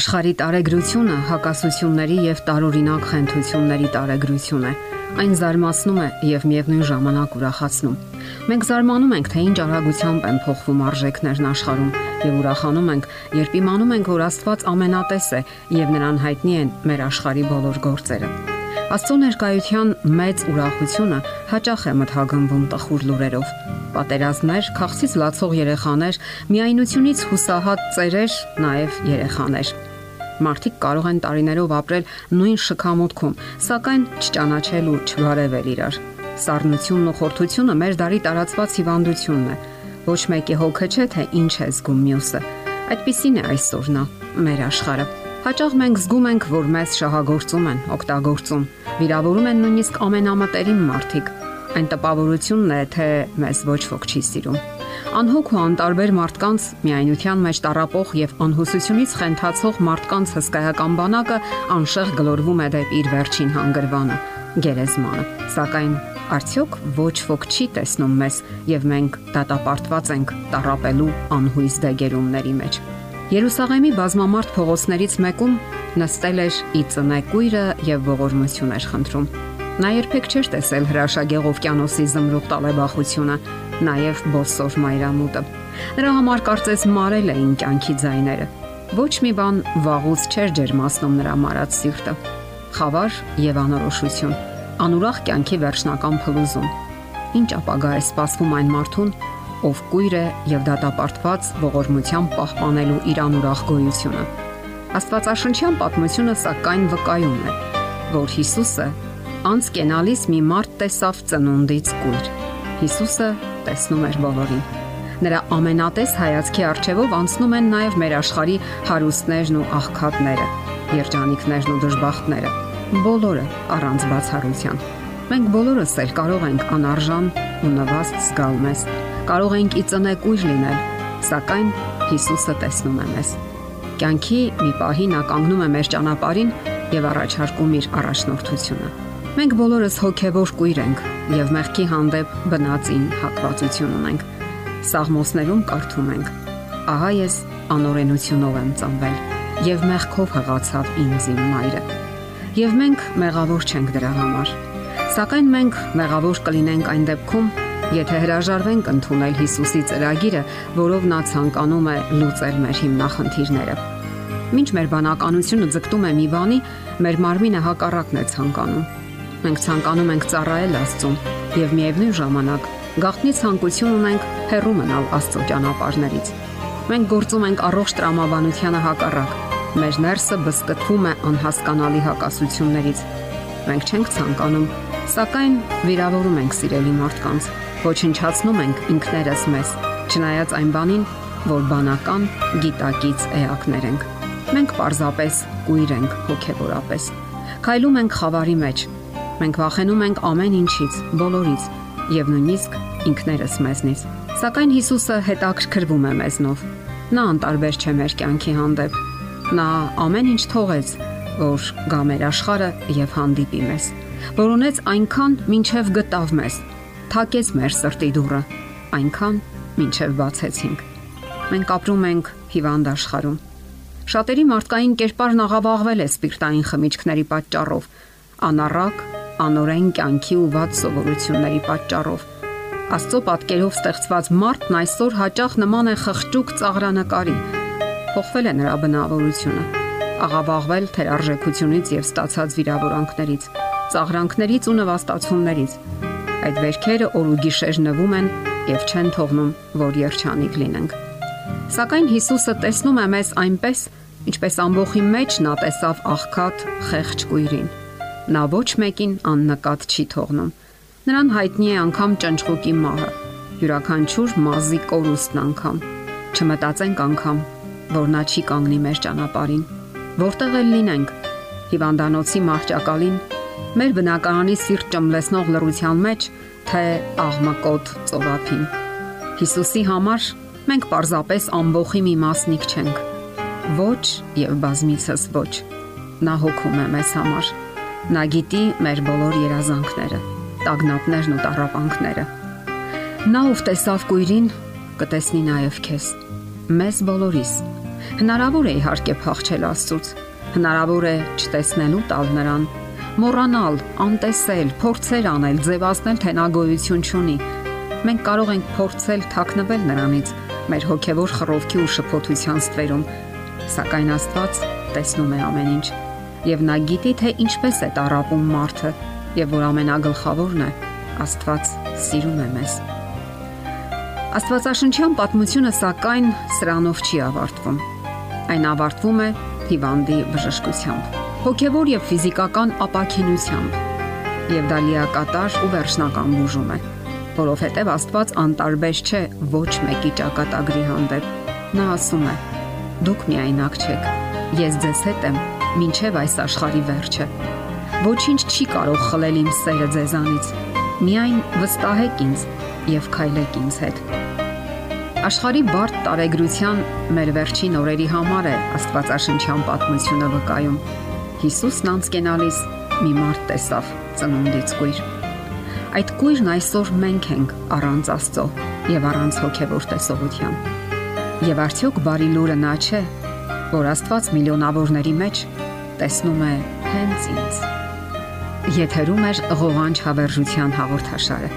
Աշխարհի տարեգրությունը հակասությունների եւ տարօրինակ խնդությունների տարեգրություն է։ Այն զարմացնում է եւ միևնույն ժամանակ ուրախացնում։ Մենք զարմանում ենք, թե ինչ արագությամբ են փոխվում արժեքներն աշխարհում եւ ուրախանում ենք, երբ իմանում ենք, որ Աստված ամենատես է եւ նրան հայտնի են մեր աշխարհի բոլոր գործերը։ Աստծո ներկայության մեծ ուրախությունը հաճախ է մթագնվում տխուր լուրերով։ Պատերազմներ, քաղցից լացող երեխաներ, միայնությունից հուսահատ ծերեր, նաև երեխաներ։ Մարդիկ կարող են տարիներով ապրել նույն շքամուտքում, սակայն չճանաչել ու չբարևել իրար։ Սառնությունն ու խորթությունը մեր դարի տարածված հիվանդությունն է։ Ոչ մեկի հոգը չէ թե ինչ է զգում մյուսը։ Այդպիսին է այսօր նա, մեր աշխարհը։ Հաճախ մենք զգում ենք, որ մեզ շահագործում են, օգտագործում, վիրավորում են նույնիսկ ամենամտերիմ մարդիկ։ Այն տպավորությունն է, թե մեզ ոչ ոք չի սիրում։ Անհոգ ու անտարբեր մարդկանց միայնության մեջ տարապող եւ անհուսությունից խենթացող մարդկանց հսկայական բանակը անշեղ գլորվում է դեպի իր վերջին հանգրվանը՝ գերեզմանը։ Սակայն արդյոք ոչ ոք չի տեսնում մեզ եւ մենք դատապարտված ենք տարապելու անհույս դեգերումների մեջ։ Երուսաղեմի բազմամարդ փողոցներից մեկում նստել էր ի ծնեկույրը եւ ողորմություն էր խնդրում։ Նա երբեք չէր տեսել հրաշագեղ օվկիանոսի զմրուղ տալեբախությունը, նաեւ բոսոր մայրամուտը։ Նրա համար կարծես մարել էին կյանքի ձայները։ Ոչ մի բան վաղուց չէր ջերմացնում նրա մարած սիրտը։ Խավար եւ անորոշություն, անուրախ կյանքի վերջնական փլուզում։ Ինչ ապագա է սպասվում այն մարդուն, ով կույր է եւ դատապարտված ողորմությամբ պահպանելու իր անուրախ գոյությունը։ Աստվածաշնչյան պատմությունը սակայն վկայում է, որ Հիսուսը անց կենալիս մի մարդ տեսավ ծնունդից կույր։ Հիսուսը տեսնում էր բոլորին։ Նրա ամենատես հայացքի արչևով անցնում են նաև մեր աշխարհի հարուստներն ու աղքատները, երջանիկներն ու դժբախտները, բոլորը առանց բացառության։ Մենք բոլորս էլ կարող ենք անարժան ու նվաստ զգալ մեզ կարող ենք ի ծնեկույր լինել, սակայն Հիսուսը տեսնում է մեզ։ Կյանքի մի պահի նա կանգնում է մեր ճանապարհին եւ առաջարկում իր առաջնորդությունը։ Մենք բոլորս հոգեվոր կույր ենք եւ մեղքի հանդեպ բնածին հակվածություն ունենք։ Սաղմոսներում կարդում ենք. Ահա ես անօրենությունով եմ ծնվել եւ մեղքով հղացավ ինձ իմ մայրը։ Եվ մենք մեղավոր չենք դրա համար։ Սակայն մենք մեղավոր կլինենք այն դեպքում, եթե հրաժարվենք ընդունել Հիսուսի ծրագիրը, որով նա ցանկանում է լուծել մեր հիմնախնդիրները։ Մինչ մեր բանականությունը ձգտում է մի բանի, մեր մարմինը հակառակն է ցանկանում։ Մենք ցանկանում ենք ծառայել Աստծուն եւ միևնույն ժամանակ գաղտնի ցանկություն ունենք հեռու մնալ Աստծո ճանապարհներից։ Մենք գործում ենք առողջ տրամաբանությանը հակառակ։ Մեր ներսը բսկտվում է անհասկանալի հակասություններից։ Մենք չենք ցանկանում, սակայն վիրավորում ենք սիրելի մարդկանց ոչնչացնում ենք ինքներս մեզ, չնայած այն բանին, որ բանական գիտակից էակներ ենք։ Մենք պարզապես կույր ենք հոգեվորապես։ Քայլում ենք խավարի մեջ։ Մենք վախենում ենք ամեն ինչից, բոլորից եւ նույնիսկ ինքներս մեզնից։ Սակայն Հիսուսը հետաքրքրվում է մեզնով։ Նա անտարբեր չէ մեր կյանքի հանդեպ։ Նա ամեն ինչ թողեց, որ գա մեր աշխարհը եւ հանդիպի մեզ։ Որ ունեց այնքան, ինչև գտավ մեզ թակեց մեր սրտի դուռը, այնքան, ինչև բացեցինք։ Մենք ապրում ենք հիվանդ աշխարհում։ Շատերի մարդկային կերպարն աղավաղվել է սպիրտային խմիչքների պատճառով, անառակ, անորեն կյանքի ու վատ սովորությունների պատճառով։ Աստծո պատկերով ստեղծված մարդն այսօր հաճախ նման է խղճուկ ծաղրանկարի։ Փոխվել է նրա բնավորությունը, աղավաղվել թերարժեքությունից եւ ստացած վիրավորանքներից, ծաղրանքներից ու նվաստացումներից Այդ վերքերը օր ու գիշեր նվում են եւ չեն թողնում, որ երջանիկ լինենք։ Սակայն Հիսուսը տեսնում է մեզ այնպես, ինչպես ամբողջի մեջ նա տեսավ աղքատ խեղճ կույրին։ Նա ոչ մեկին աննկատ չի թողնում։ Նրան հայտնի է անգամ ճնճղուկի մահը, յուրաքանչյուր մազի կորուստն անգամ։ Չմտածենք անգամ, որ նա չի կանգնի մեր ճանապարհին։ Որտեղ էլ լինենք, հիվանդանոցի մահճակալին մեր բնակարանի սիրտ ճմլեսնող լռության մեջ, թե աղմկոտ ծովափին։ Հիսուսի համար մենք պարզապես ամբողջի մի մասնիկ չենք։ Ոչ եւ բազմիցս ոչ։ Նա հոգում է մեզ համար։ Նա գիտի մեր բոլոր երազանքները, տագնապներն ու տարապանքները։ Նա ով տեսավ կույրին, կտեսնի նաև քեզ։ Մեզ բոլորիս։ Հնարավոր է իհարկե փախչել Աստծուց։ Հնարավոր է չտեսնելու տալ նրան, մոռանալ, անտեսել, փորձեր անել, ձևացնել, թե նա գոյություն չունի։ Մենք կարող ենք փորձել թաքնվել նրանից մեր հոգևոր խռովքի ու շփոթության ստվերում, սակայն Աստված տեսնում է ամեն ինչ եւ նա գիտի թե ինչպես է տարապում մարդը եւ որ ամենագլխավորն է Աստված սիրում է մեզ։ Աստվածաշնչյան պատմությունը սակայն սրանով չի ավարտվում։ Այն ավարտվում է հիվանդի բժշկությամբ, հոգևոր եւ ֆիզիկական ապակինությամբ եւ դա լիակատար ու վերջնական բուժում է, որովհետեւ Աստված անտարբեր չէ ոչ մեկի ճակատագրի հանդեպ։ Նա ասում է. Դուք միայնակ չեք։ Ես ձեզ հետ եմ մինչև այս աշխարհի վերջը։ Ոչինչ չի կարող խլել իմ սերը ձեզանից։ Միայն վստահեք ինձ եւ քայլեք ինձ հետ։ Աշխարի բարդ տարեգրության մեր վերջին օրերի համար է Աստվածաշնչյան պատմությունը վկայում։ Հիսուսն անցկենալիս մի մարդ տեսավ ծնունդից կույր։ Այդ կույրն այսօր մենք ենք առանց Աստծո եւ առանց հոգեվոր տեսողության։ Եվ արդյոք բարի լուրը նա չէ, որ Աստված միլիոնավորների մեջ տեսնում է հենց ինձ։ Եթերում է ղողանջ հավերժության հաղորդաշարը։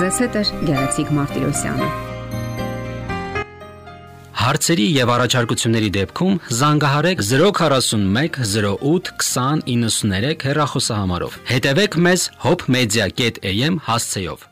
Ձեզ հետ է Գեղեցիկ Մարտիրոսյանը։ Հարցերի եւ առաջարկությունների դեպքում զանգահարեք 041 08 2093 հեռախոսահամարով։ Հետևեք մեզ hopmedia.am հասցեով։